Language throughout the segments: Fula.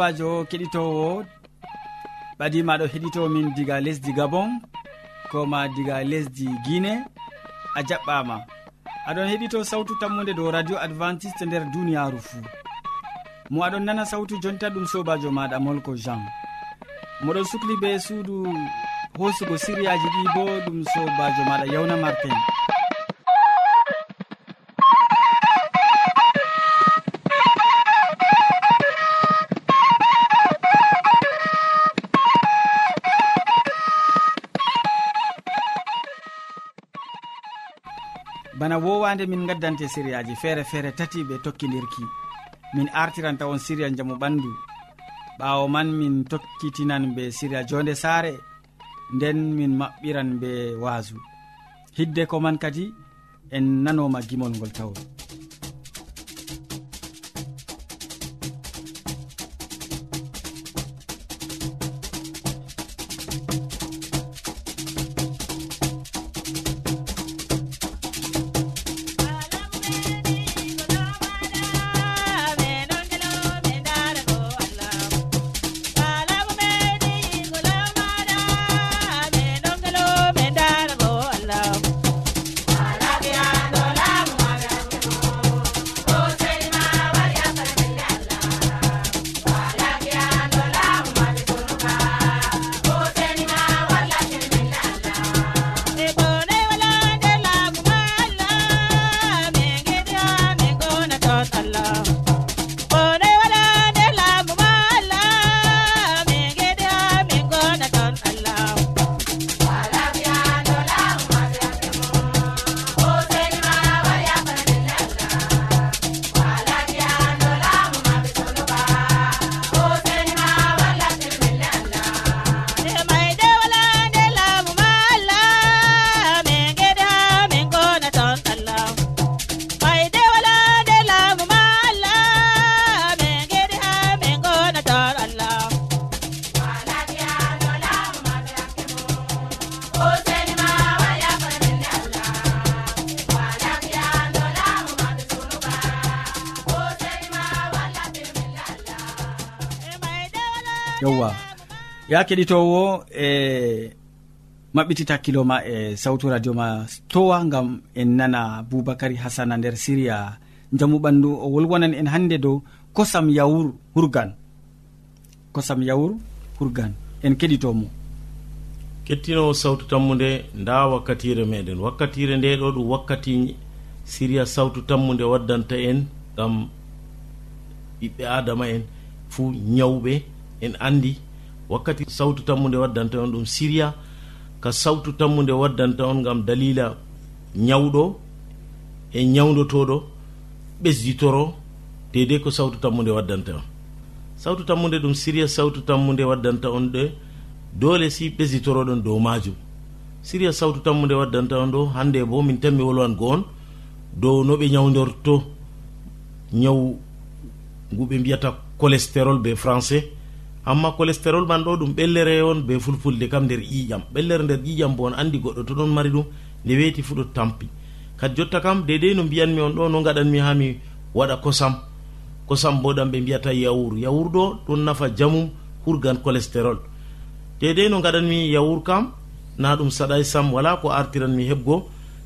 sobajo keɗitowo ɓadimaɗo heɗitomin diga lesdi gabon koma diga lesdi guine a jaɓɓama. Aɗon heɗito sawtu tammude dow radio adventiste nder duniyaru fuu mo aɗon nana sawtu jonta ɗum sobajo maɗa molko jean. Moɗon sukli be suudu hosugo siriyaji ɗi bo ɗum sobajo maɗa yawna martin. wowande min gaddante sériyaji feere feere tati ɓe tokkidirki min artiranta on siriya jamu ɓandu. Ɓawo man min tokkitinan be siriya jonde saare nden min maɓɓiran be waasu. Hidde ko man kadi en nanoma gimol ngol tawol ya keɗitowo e maɓɓiti takkilo ma e sawtu radio ma towa gam en nana boubacary hasana nder siriya jamu ɓandu o wolwonan en hande dow kosam yawur hurgan. Kosam yawur hurgan en keɗitomo. Kettinowo sawtu tammude nda wakkatire meɗen. Wakkatire nde ɗo ɗum wakkati siriya sawtu tammude waddanta en gam ɓiɓɓe adama en fuu ñawɓe en andi wakkati sawtu tammude waddanta on ɗum siriya ka sawtu tammude waddanta on gam dalila ñawɗo e ñawdotoɗo ɓesditoro dede ko sawtu tammude waddanta on. Sawtu tammude ɗum siriya sawtu tammude waddanta on ɗe doole si ɓesditoroɗon dow majum siriya sawtu tammude waddanta on ɗo hande bo min tanmi wolwan go on dow no ɓe ñawdorto ñaw ngu ɓe mbiyata cholestérol be français amma cholestérol man ɗo ɗum ɓellere on be fulfulde kam nder ƴiƴam. Ɓellere nder ƴiƴam bo on andi goɗɗo to ɗon mari ɗum nde weeti fuu ɗo tampi. Kadi jotta kam dedei no mbiyanmi on ɗo no gaɗanmi ha mi waɗa kosam. Kosam bo ɗam ɓe mbiyata yawur. Yawur ɗo ɗon nafa jamum hurgan cholestérol dedei no gaɗanmi yawur kam na ɗum saɗay sam wala ko artiranmi heɓgo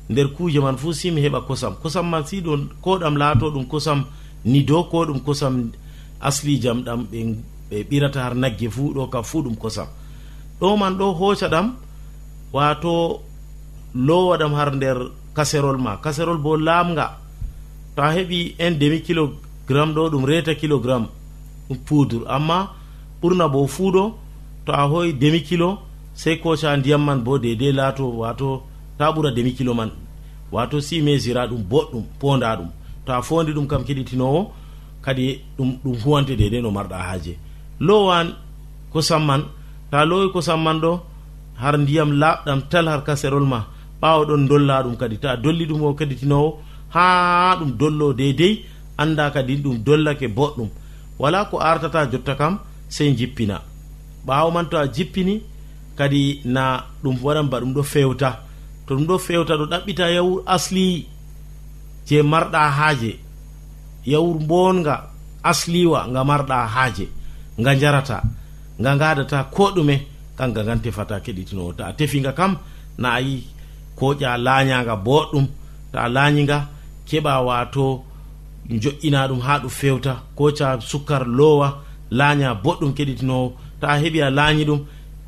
nder kuuje man fuu si mi heɓa kosam. Kosam man si ɗo ko ɗam laato ɗum kosam nido ko ɗum kosam asli jam ɗam ɓe ɓe ɓirata har nagge fuu ɗo kam fuu ɗum kosam. Ɗo man ɗo hooca ɗam wato lowa ɗam har nder kaserol ma. Kaserol bo lamga to a heɓi un demi kilogramme ɗo ɗum reta kilogramme ɗum poudre amma ɓurna bo fuu ɗo to a hoyi demi kilo sey koca ndiyam man bo dedei laato wato ta ɓura demi kilo man. Wato si mesira ɗum boɗɗum ponda ɗum. To a fondi ɗum kam keɗitinowo kadi ɗum ɗum huwante dedei no marɗa haaje. lowan kosam man ta lowi kosam man ɗo har ndiyam laɓɗam tal har kaserol ma. Ɓawa ɗon dolla ɗum kadi. Ta dolli ɗum o kadi tinowo ha ɗum dollo deydey anda kadi ɗum dollake boɗɗum. Wala ko artata jotta kam sey jippina. Ɓawo man to a jippini kadi na ɗum waɗan ba ɗum ɗo fewta. To ɗum ɗo fewta ɗo ɗaɓɓita yawur asli je marɗa haaje. Yawur bonga asliwa nga marɗa haaje. nga jarata nga gaɗata ko ɗume kanga ngan tefata keɗitinowo. Ta a tefinga kam na ayi koƴa lañaga boɗɗum ta a lañiga keɓa wato joƴƴina ɗum ha ɗum fewta koca sukkar lowa laña boɗɗum keɗitinowo ta a heeɓi a lañi ɗum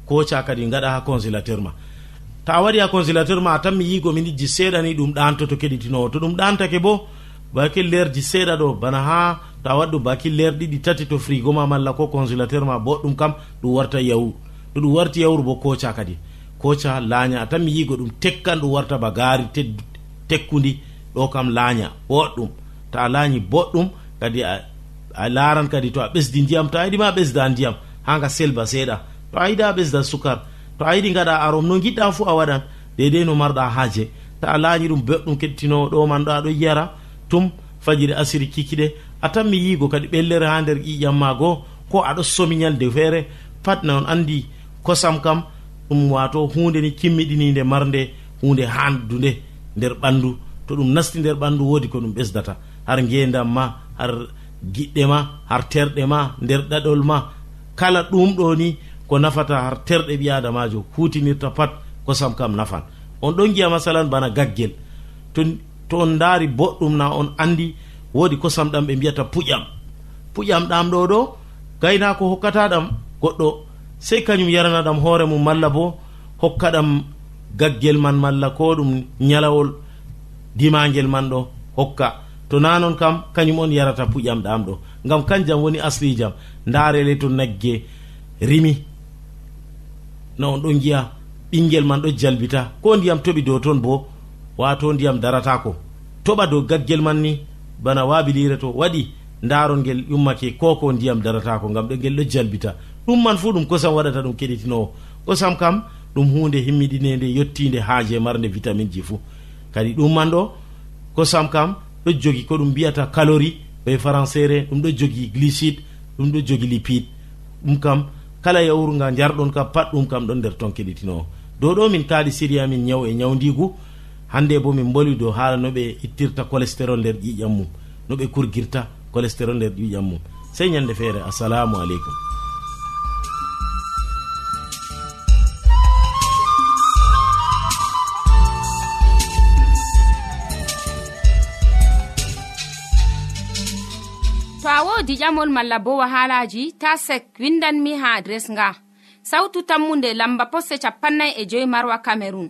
koca kadi gaɗa ha consilateur ma. Ta a waɗi ha consilateur ma a tan mi yigo minijji seeɗa ni ɗum ɗantoto keɗitinowo. To ɗum ɗantake bo bake lerji seeɗa ɗo bana ha ta waɗɗum bakilleer ɗiɗi tati to frigo ma malla ko congélateur ma boɗɗum kam ɗum warta yawru. To ɗum warti yawru bo koca kadi. Koca laaña a tan mi yigo ɗum tekkan ɗum warta ba gaari tekkudi ɗo kam laaña boɗɗum. Ta a laañi boɗɗum kadi a laran kadi to a ɓesdi ndiyam to a yiɗima ɓesda ndiyam ha nga selba seeɗa. To a yiɗi a ɓesda sukar to a yiɗi gaɗa arom no giɗɗa fu a waɗan dedei no marɗa haaje. Ta a laañi ɗum beɗɗum kettinowo ɗo man ɗo aɗo yiyara tum fajiri asiri kikiɗe a tan mi yiigo kadi ɓellere ha nder ƴiƴam ma goo ko aɗo somi ñalde feere pat na on andi kosam kam ɗum wato hunde ni kimmiɗininde marde hunde handude nder ɓandu to ɗum nasti nder ɓandu woodi ko ɗum ɓesdata. Har ngendam ma har giɗɗe ma har terɗe ma nder ɗaɗol ma. Kala ɗum ɗo ni ko nafata har terɗe ɓi adamajo hutinirta pat kosam kam nafan. On ɗon giya masalan bana gaggel. To to on daari boɗɗum na on andi woodi kosam ɗam ɓe mbiyata puƴam. Puƴam ɗam ɗo ɗo gaynako hokkata ɗam goɗɗo sey kañum yarana ɗam hoore mum malla bo hokka ɗam gaggel man malla ko ɗum ñalawol dimagel man ɗo hokka. To na noon kam kañum on yarata puƴam ɗam ɗo. Ngam kanjam woni aslijam ndarele to nagge rimi. No on ɗon giya ɓinguel man ɗo jalbita. Ko ndiyam toɓi dow toon bo wato ndiyam daratako. Toɓa dow gaggel man ni bana waabilire to waɗi ndaron ngel yummake ko ko ndiyam daratako ngam ɗo ngel ɗo jalbita. Ɗum man fuu ɗum kosam waɗata ɗum keɗitinowo. Kosam kam ɗum hunde himmiɗinede yettide haaje marde vitamine ji fuu. Kadi ɗum man ɗo kosam kam ɗo jogi ko ɗum mbiyata calori ɓe françaire ɗum ɗo jogi glycide ɗum ɗo jogi lipide. Ɗum kam kala yawru nga jarɗon kam pat ɗum kam ɗon nder ton keɗitinowo. Dow ɗo min kaali siriya min ñaw e ñawdigu hande bo min mboli dow haala no ɓe ittirta cholestérol nder ƴiƴam mum no ɓe kurgirta cholestérol nder ƴiƴam mum. Sey ñande feere assalamu aleykum. To a wodi ƴamol malla bo wahalaji ta sek windanmi ha adres nga. Sautu tammunde lamba posse capannay e joyi marwa camerun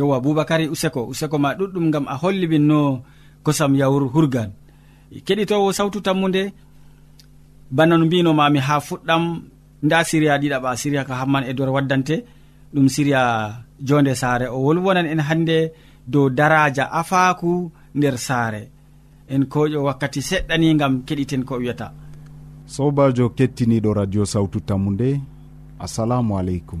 yowa aboubacary useko. Useko ma ɗuɗɗum gam a holli min no kosam yawru hurgan. Keɗitowo sawtu tammude bana no mbinomami ha fuɗɗam nda siriya ɗiɗaɓa siriya ka hamman e dor waddante ɗum siriya jonde saare. O wolwonan en hande dow daraja afaku nder saare. En koƴo wakkati seɗɗani gam keɗiten ko wiyata. Sobajo kettiniɗo radio sawtu tammu nde assalamu aleykum.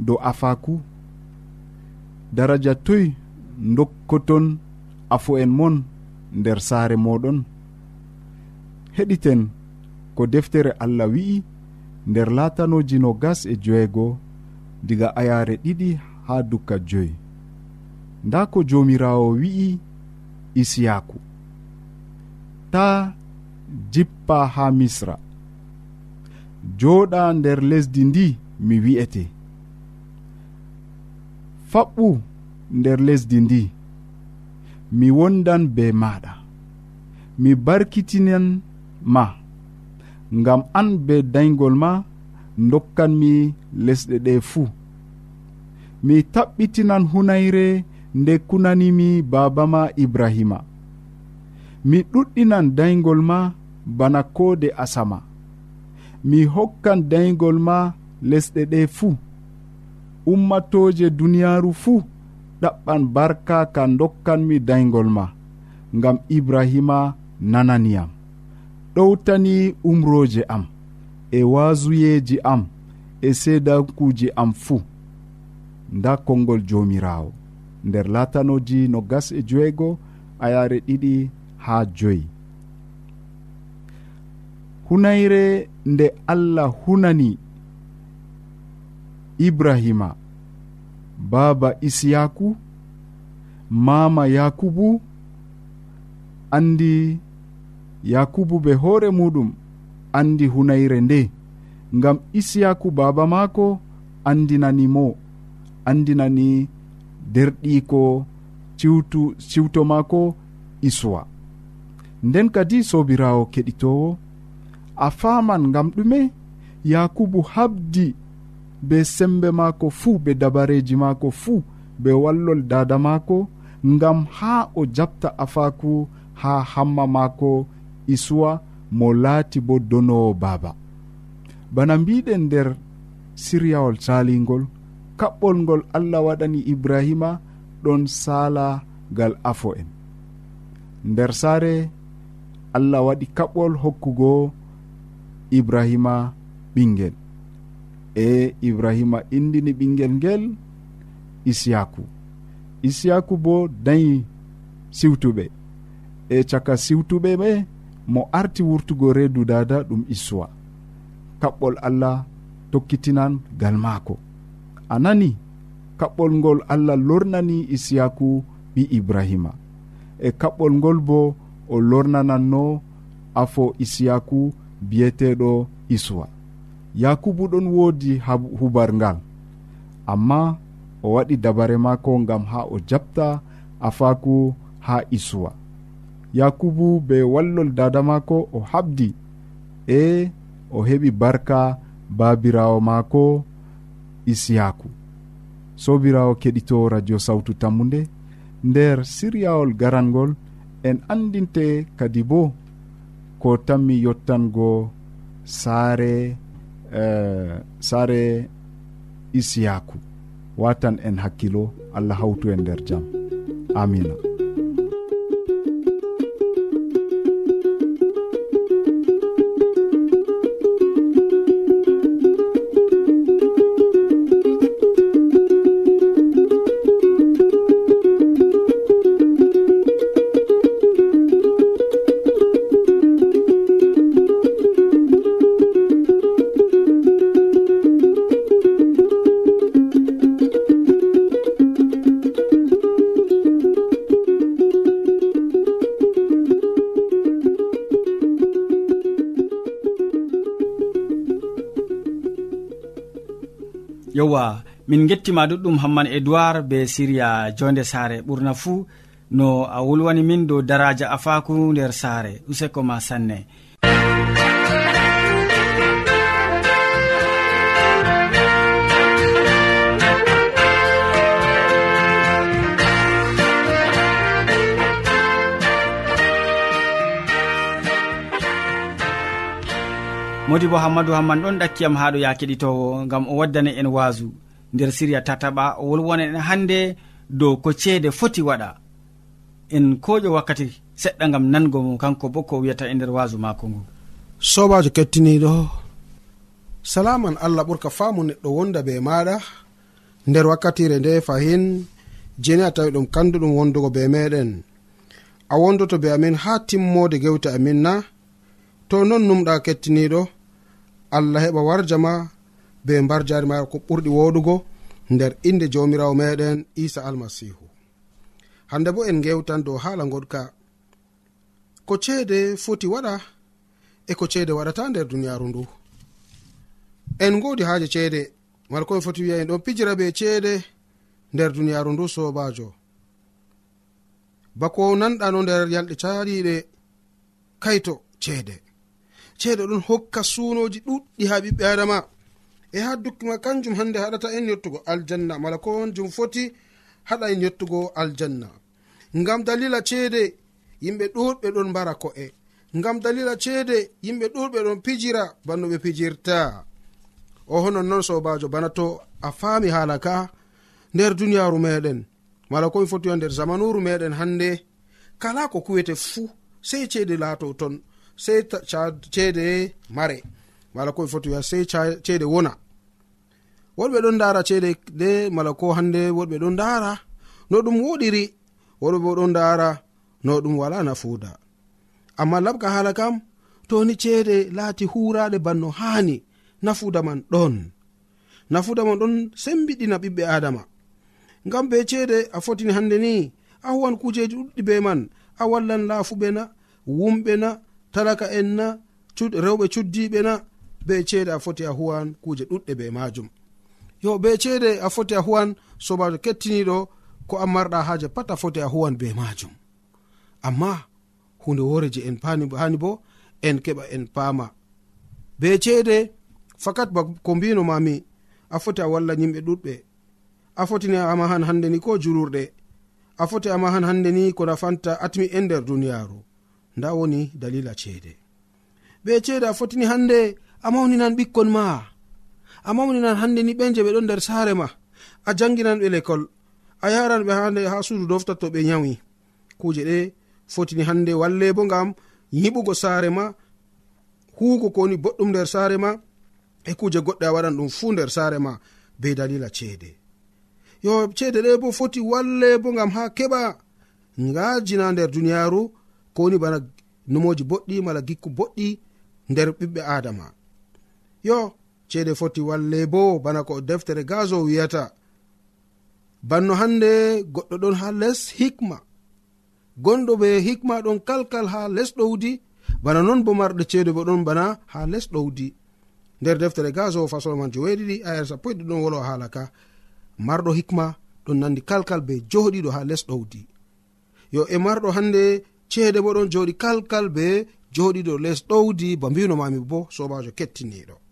dow afaku. Daraja toy dokkoton afo en mon nder saare moɗon. Heɗiten ko deftere allah wi'i nder latanoji no gas e joeego diga ayare ɗiɗi ha dukka joyi. Nda ko jomirawo wi'i isiyaku ta jippa ha misra. Joɗa nder lesdi ndi mi wi'ete. faɓɓu nder lesdi ndi. Mi wondan be maɗa. Mi barkitinan ma. Ngam an be daygol ma dokkanmi lesɗe ɗe fuu mi taɓɓitinan hunayre nde kunanimi baaba ma ibrahima. Mi ɗuɗɗinan daygol ma bana koode asama. Mi hokkan daygol ma lesɗe ɗe fuu ummatoje duniyaru fuu ɗaɓɓan barka ka dokkanmi daygol ma ngam ibrahima nananiyam ɗowtani umroje am e wasuyeji am e seedankuji am fuu. Nda konngol jomirawo nder latanoji no gas e joeego ayare ɗiɗi ha joyi. Hunayre nde allah hunani ibrahima baaba isiyaku mama yakubu andi yakubu be hoore muɗum andi hunayre nde. Ngam isiyaku baaba maako andinani mo andinani derɗiko ciwtu ciwto maako isuwa nden kadi sobirawo keɗitowo a faman ngam ɗume yakubu habdi be sembe maako fuu be dabareji maako fuu be wallol dada maako ngam ha o jabta afaku ha hamma maako isuwa mo laati bo donowo baaba. Bana mbiɗen nder siryawol salingol kaɓɓol ngol allah waɗani ibrahima ɗon sala gal afo en nder saare allah waɗi kaɓɓol hokkugo ibrahima ɓinguel e ibrahima indini ɓinguel ngel isiyaku. Isiyaku bo dañi siwtuɓe. E caka siwtuɓe ɓe mo arti wurtugo reedu dada ɗum issuwa kaɓɓol allah tokkitinan gal maako. A nani kaɓɓol ngol allah lornani isiyaku ɓi ibrahima. E kaɓɓol ngol bo o lornananno afo isiyaku biyeteɗo iswa yakubu ɗon woodi hubar ngal. Amma o waɗi dabare maako ngam ha o jaɓta afaku ha isuwa. Yakubu be wallol dada maako o habdi e o heɓi barka babirawo maako isiyaku sobirawo keɗito radio sawtu tammude nder siryawol garangol en andinte kadi bo ko tanmi yottango saare Eh, saare isiyaku. Watan en hakkilo. Allah hawtu en nder jaam amina. min gettima ɗuɗɗum hamman edoird be siriya jonde saare. Ɓurna fuu no a wolwani min dow daraja afaku nder saare. Useko ma sanne. Modi bo hammadou hamman ɗon ɗakkiyam haɗo ya keɗitowo gam o waddane en waasu nder siriya tataɓa wolwona en hannde dow ko ceede foti waɗa. En koƴo wakkati seɗɗa gam nango mo kanko bo ko wiyata e nder wasu maako ngu. Sobajo kettiniɗo salaman allah ɓurka faamu neɗɗo wonda be maɗa nder wakkatire nde fahin jeni a tawi ɗum kanduɗum wondugo be meɗen a wondoto be amin ha timmode gewte amin na. To non numɗa kettiniɗo allah heɓa warjama be mbar jari ma ko ɓurɗi woɗugo nder inde jawmirawo meɗen isa almasihu hande bo en gewtan dow haala goɗka ko ceede foti waɗa e ko ceede waɗata nder duniyaru ndu. En godi haaje ceede mala koɓe foti wiya en ɗon pijira be ceede nder duniyaru ndu sobajo bako nanɗano nder yalɗe caɗiɗe kayto ceede. Ceede ɗon hokka sunoji ɗuɗɗi ha ɓiɓɓe adama e ha dukkima kanjum hande haɗata en yettugo aljanna. Mala ko honjum foti haɗa en yettugo aljanna. Ngam dalila ceede yimɓe ɗuɗɓe ɗon mbara ko'e. Ngam dalila ceede yimɓe ɗuɗɓe ɗon pijira banno ɓe pijirta. O honon noon sobajo bana to a faami haala ka nder duniyaru meɗen mala komi foti wa nder zamanuru meɗen hande kala ko kuwete fuu sei ceede laato ton sei ceede mare. Mala komi foti wiya sei ceede wona. woɗɓe ɗon dara ceede de mala ko hande woɗɓe ɗon dara no ɗum woɗiri woɗɓe bo ɗon dara no ɗum wala nafuuda. Amma labka hala kam toni ceede laati huraɗe banno haani nafuuda man ɗon. Nafuuda man ɗon sembiɗina ɓiɓɓe adama ngam be ceede a fotini hande ni a huwan kujeji ɗuɗɗi be man a wallan laafuɓe na wumɓe na talaka en na rewɓe cuddiɓe na be ceede a foti a huwan kuje ɗuɗɗe be majum yo be ceede a foti a huwan sobajo kettiniɗo ko a marɗa haaje pat a foti a huwan be majum. Amma hunde wore je en hani bo en keɓa en paama. Be ceede fakat ko mbino mami a foti a walla yimɓe ɗuɗɓe. A fotini amahan hande ni ko julurɗe. A foti amahan hande ni ko nafanta atmi en nder duniyaru nda woni dalila ceede be ceede a fotini hande a mawninan ɓikkon ma amma moni hande ni ɓen je ɓe ɗon nder saare ma. A janginan ɓe lekol. A yaran ɓe hande ha suudu dofta to ɓe yawi kuje ɗe fotini hande walle bo ngam yiɓugo saare ma huugo kowoni boɗɗum nder saare ma e kuje goɗɗe a waɗan ɗum fuu nder saare ma be dalila ceede. Yo ceede ɗe bo foti walle bo ngam ha keɓa ngajina nder duniyaaru kowoni bana numoji boɗɗi mala gikku boɗɗi nder ɓiɓɓe adama yo ceede foti walle bo bana ko deftere gazo wiyata. Banno hande goɗɗo ɗon ha les hikma. Gonɗo ɓe hikma ɗon kalkal ha les ɗowdi bana non bo marɗo ceede bo ɗon bana ha les ɗowdi nder deftere gazo fasol man joweeɗiɗi ayar sappo eɗi ɗon wolwa haala ka. Marɗo hikma ɗon nandi kalkal be joɗiɗo ha les ɗowdi yo e marɗo hande ceede bo ɗon joɗi kalkal be joɗiɗo les ɗowdi ba mbinomami bo sobajo kettiniɗo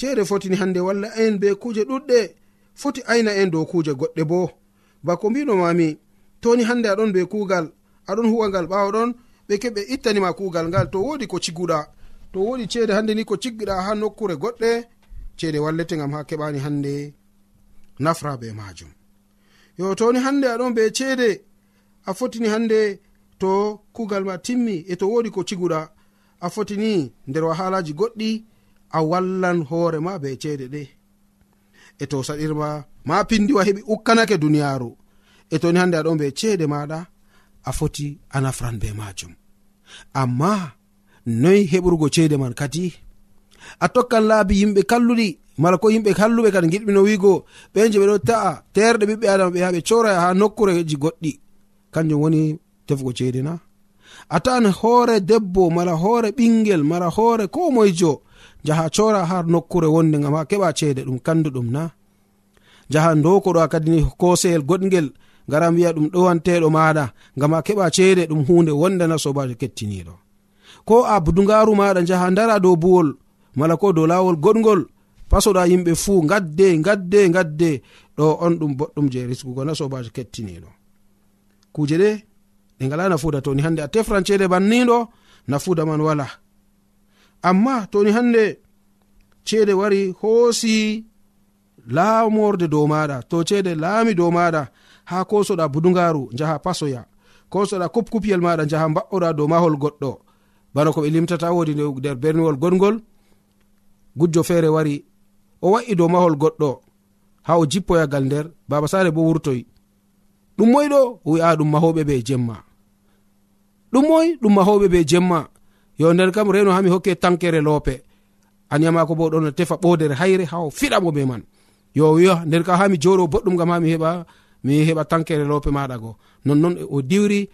ceede fotini hande walla en be kuuje ɗuɗɗe. Foti ayna en dow kuuje goɗɗe bo. Bako mbinomami toni hande aɗon be kuugal aɗon huwa ngal ɓawo ɗon ɓe keɓe ittanima kuugal ngal to wodi ko ciguɗa. To wodi ceede hande ni ko ciggiɗa ha nokkure goɗɗe ceede wallete gam ha keɓani hande nafra be majum yo toni hande aɗon be ceede a fotini hande to kuugal ma timmi e to wodi ko ciguɗa a fotini nder wahalaji goɗɗi a wallan hoorema be ceede ɗe. E to saɗirma ma pindiwa heɓi ukkanake duniyaaru. E toni hande aɗon be ceede maɗa a foti a nafran be majum amma noyi heɓrugo ceede man kadi a tokkan laabi yimɓe kalluɗi mala ko yimɓe halluɓe kadi giɗɓino wigo ɓen je ɓeɗo ta'a terɗe ɓiɓɓe adama ɓe ha ɓe cora ha nokkureji goɗɗi. Kanjum woni tefugo ceede na. a tawan hoore debbo mala hoore ɓingel mala hoore ko moyjo jaha cora har nokkure wonde gam ha keɓa ceede ɗum kanduɗum na. Jaha dokoɗo a kadini koseyel goɗgel garam wiya ɗum ɗowanteɗo maɗa gam a keɓa ceede ɗum hunde wondana sobajo kettiniɗo ko a dugaru maɗa jaha dara dow buwol mala ko dow lawol goɗgol pasoɗa yimɓe fuu gadde gadde gadde ɗo on ɗum boɗɗum je risgugo na sobajo kettiniɗo kuje ɗe ɗe ngala nafuda toni hande a tefran ceede banniɗo nafuda man wala. Amma toni hande ceede wari hoosi laamorde dow maɗa to ceede laami dow maɗa ha kosoɗa budugaru jaha pasoya kosoɗa kupkupyel maɗa jaha mba'oɗa dow mahol goɗɗo. Bana ko ɓe limtata wodi nder berniwol goɗgol gujjo feere wari o wa'i dow mahol goɗɗo ha o jippoyagal nder baba sare bo wurtoyi. Ɗum moyɗo wi'a ɗum mahoɓe ɓe jemma. ɗum moy ɗum mahoɓe be jemma. Yo nder kam reno hami hokke tankere loope. Aniyamako bo ɗon tefa ɓodere hayre ha o fiɗamo be man. Yo wiya nder ka hami joɗo boɗɗum gam hami heɓa mi heɓa tankere loope maɗa go. Nonnon e o diwri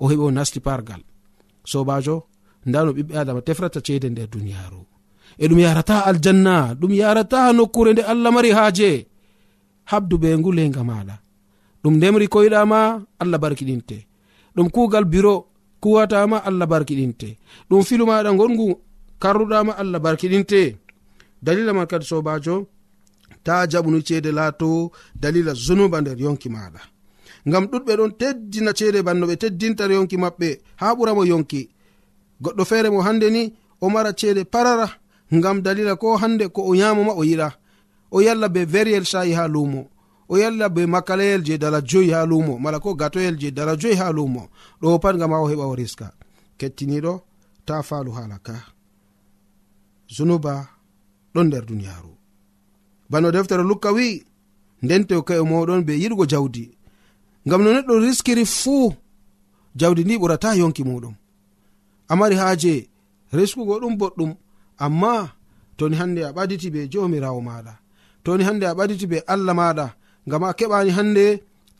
o heɓi o nasti pargal sobajo nda no ɓiɓɓe adama tefrata ceede nder duniyaru e ɗum yarata aljanna ɗum yarata nokkure nde allah mari haaje. Habdu be ngulenga maɗa. Ɗum ndemri koyɗama allah barkiɗinte. Ɗum kugal biro kuwatama allah barkiɗinte. Ɗum filu maɗa gongu karruɗama allah barkiɗinte. Dalila man kadi sobajo ta jaɓunu ceede laato dalila zunuba nder yonki maɗa. Ngam ɗuɗɓe ɗon teddina ceede banno ɓe teddinta yonki maɓɓe ha ɓuramo yonki. Goɗɗo feere mo hande ni o mara ceede parara ngam dalila ko hande ko o yamoma o yiɗa. O yalla be veriyel sa'i ha lumo o yalla be makalayel je dala joyi ha lumo mala ko gatoyel je dala joyi ha lumo ɗo pat gam ha o heɓa o riska. Kettiniɗo ta falu hala ka. Zunuba ɗon nder duniyaru bano deftere lukka wi nden tew kae moɗon be yiɗugo jawdi. Ngam no neɗɗo riskiri fuu jawdi ndi ɓurata yonki muɗum amari haaje riskugo ɗum boɗɗum amma toni hande a ɓaditi be jomirawo maɗa toni hande a ɓaditi be allah maɗa ngam a keɓani hande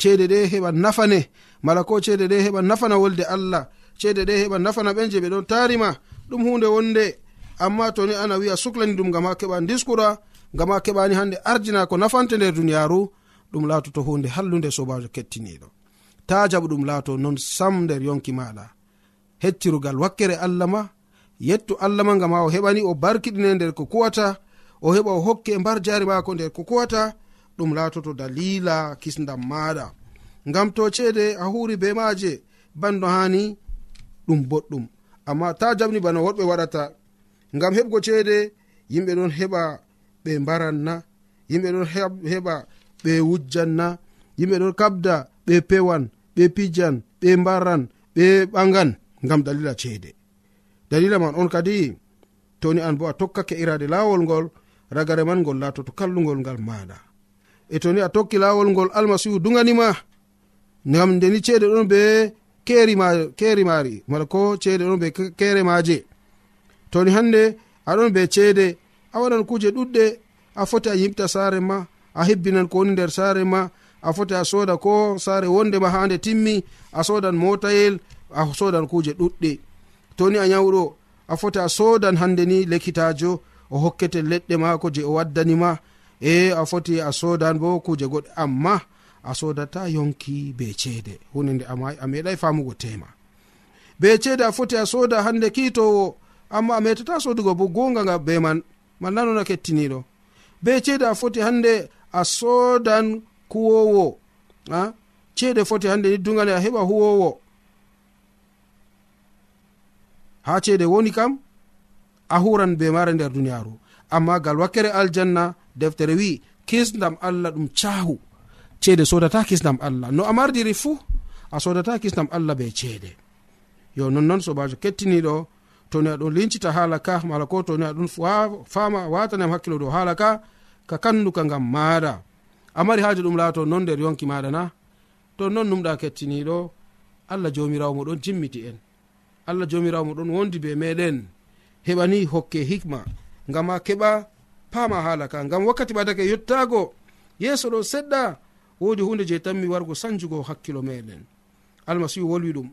ceede ɗe heɓa nafane. Mala ko ceede ɗe heɓa nafana wolde allah. Ceede ɗe heɓa nafana ɓen je ɓe ɗon tarima ɗum hunde wonde. Amma toni ana wi'a suklani ɗum ngam ha keɓa diskura ngam ha keɓani hande ardina ko nafante nder duniyaru ɗum latoto hunde hallude sobajo kettiniɗo ta jaɓu ɗum laato non sam nder yonki maɗa hettirugal wakkere allah ma yettu allah ma gam ha o heɓani o barkiɗine nder ko kuwata o heɓa o hokke e mbar jari mako nder ko kuwata ɗum laatoto dalila kisdam maɗa ngam to ceede a huri be maaje banno hani ɗum boɗɗum. Amma ta jamni bana woɗɓe waɗata ngam heɓgo ceede yimɓe ɗon heɓa ɓe mbaranna yimɓe ɗon heɓa ɓe wujjanna yimɓe ɗon kabda ɓe pewan ɓe pijan ɓe mbarran ɓe ɓagan ngam dalila ceede. Dalila man on kadi toni an bo a tokkake irade laawol ngol ragare man ngol laatoto kallugol ngal maɗa e toni a tokki lawol ngol almasihu duganima ngam ndeni ceede ɗon be keri mari mala ko ceede ɗon be kere maje toni hande aɗon be ceede a waɗan kuje ɗuɗɗe a foti a yimta saare ma a hebbinan ko woni nder saare ma a foti a soda ko saare wondema ha nde timmi a sodan motayel a sodan kuje ɗuɗɗe. Toni a yawɗo a foti a sodan hande ni lekkitajo o hokkete leɗɗe mako je o waddanima e a foti a sodan bo kuje goɗɗe amma a sodata yonki be ceede. Hunde nde a meeɗai famugo tema. Be ceede a foti a soda hande kitowo amma a metata sodugo bo gonga nga be man. Mallanona kettiniɗo be ceede a foti hande a sodan kuwowo a? Ceede foti hande ni dugane a heɓa huwowo. Ha ceede woni kam a huran be mare nder duniyaru amma gal wakkere aljanna deftere wi kisdam allah ɗum cahu ceede sodata kisdam allah. No a mardiri fuu a sodata kisdam allah be ceede. Yo nonnon sobajo kettiniɗo toni aɗon lincita hala ka mala ko toni aɗon fama watanam hakkilo dow hala ka ka kanduka gam maada a mari haaji ɗum laato non nder yonki maɗa na to non numɗa kettiniɗo allah jomirawo moɗon jimmiti en. Allah jomirawo moɗon wondi be meɗen heɓani hokke hikma. Gam a keɓa pama hala ka. Ngam wakkati ɓadake yettago yeeso ɗo seɗɗa wodi hunde je tanmi wargo sanjugo hakkilo meɗen almasihu wolwi ɗum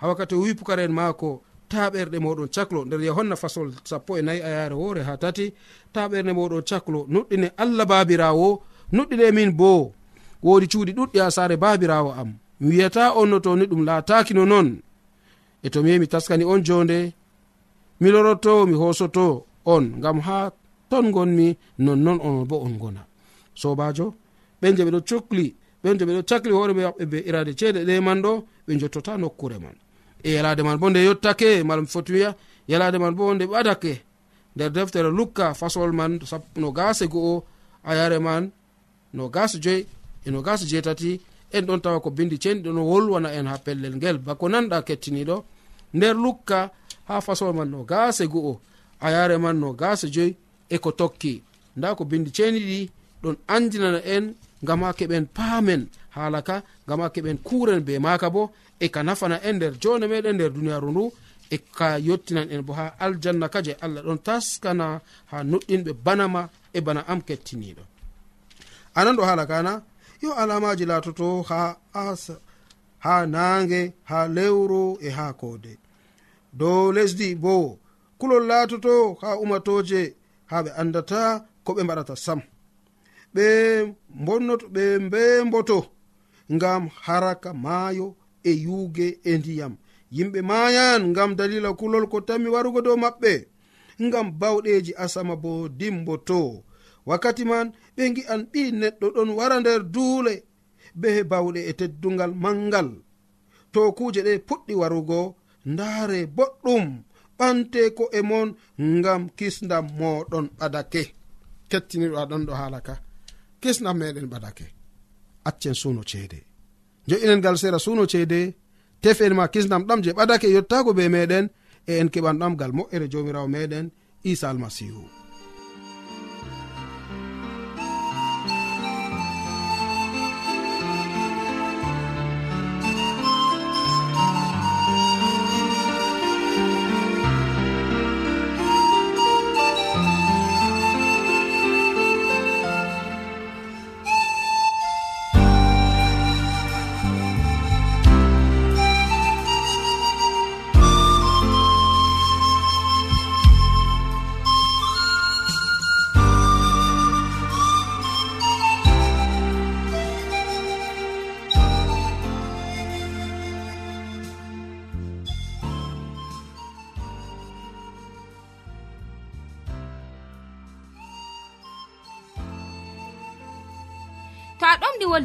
ha wakkati o wi pukara en maako taɓerɗe moɗon caklo. Nder yohanna fasol sappo e nayi a yare woore ha tati taɓerɗe moɗon caklo nuɗɗine allah babirawo nuɗɗine min bo. Wodi cuuɗi ɗuɗɗi ha saare babirawo am. Mi wiyata on no toni ɗum laataki no noon e to mi yehi mi taskani on jonde mi loroto mi hosoto on. Ngam ha ton gonmi nonnon onon bo on gona. Sobajo ɓen je ɓeɗo cukli ɓen je ɓeɗo cakli hoore ɓe maɓɓe be irade ceede ɗe man ɗo ɓe jottota nokkure man. E yalade man bo nde yettake malm foti wiya yalade man bo nde ɓadake. Nder deftere lukka fasol man no gase go'o a yare man no gase joyi e no gase jeetati en ɗon tawa ko bindi cenɗi ɗo wolwana en ha pellel ngel. Bako nanɗa kettiniɗo nder lukka ha fasol man no gase go'o a yare man no gase joyi eko tokki. Nda ko bindi ceniɗi ɗon andinana en gam ha keɓen paamen. Haala ka ngam ha keɓen kuren be maka bo e ka nafana en nder jone meɗen nder duniyaru ndu e ka yottinan en bo ha aljanna ka je allah ɗon taskana ha nuɗɗinɓe banama e bana am kettiniɗo anan ɗo haala kana yo alamaji laatoto ha asa ha naange ha lewru e ha koode. Dow lesdi bo kulol laatoto ha umatoje ha ɓe andata ko ɓe mbaɗata sam. Ɓe bonnoto ɓe mbemboto ngam haraka maayo e yuuge e ndiyam. Yimɓe mayan ngam dalila kulol ko tammi warugo dow maɓɓe ngam bawɗeji asama bo dimboto. Wakkati man ɓe gi'an ɓi neɗɗo ɗon wara nder duule be bawɗe e teddungal mangal to kuje ɗe puɗɗi warugo ndaare boɗɗum. ɓante ko e mon ngam kisdam moɗon ɓadake. Kettiniɗo aɗon ɗo haala ka. Kisdam meɗen ɓadake. Accen suno ceede. Jo'inen ngal sera suno ceede tefen ma kisdam ɗam je ɓadake yottago be meɗen e en keɓan ɗam ɗamgal moƴƴere jomirawo meɗen isa almasihu.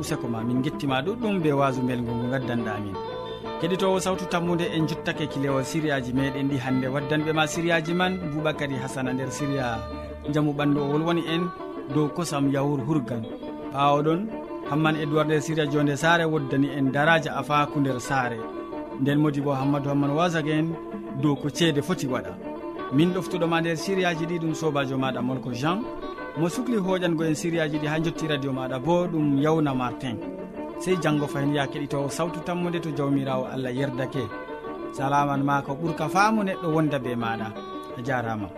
useko ma min gettima ɗuɗɗum be wasu belgo ngo gaddanɗa amin. Keɗitowo sawtu tammude en jottake kilewol siriyaji meɗen ɗi hande. Waddanɓe ma siriyaji man boubacary hasana nder siriya jaamu ɓandu o wolwoni en dow kosam yawur hurgan. Ɓawoɗon hamman edoird nder siriya jonde saare woddani en daraja afaku nder saare. Nden modi bo hammadou hamman wasak en dow ko ceede foti waɗa. Min ɗoftuɗoma nder siriyaji ɗi ɗum sobajo maɗa molko jean. mo sukli hoƴango en sériyaji ɗi ha jotti radio maɗa bo ɗum yawna martin. Sey janggo fayin ya keɗitowo sawtu tammude to jawmirawo allah yerdake. Salaman ma ko ɓuurka faamu neɗɗo wonda be maɗa. A jarama.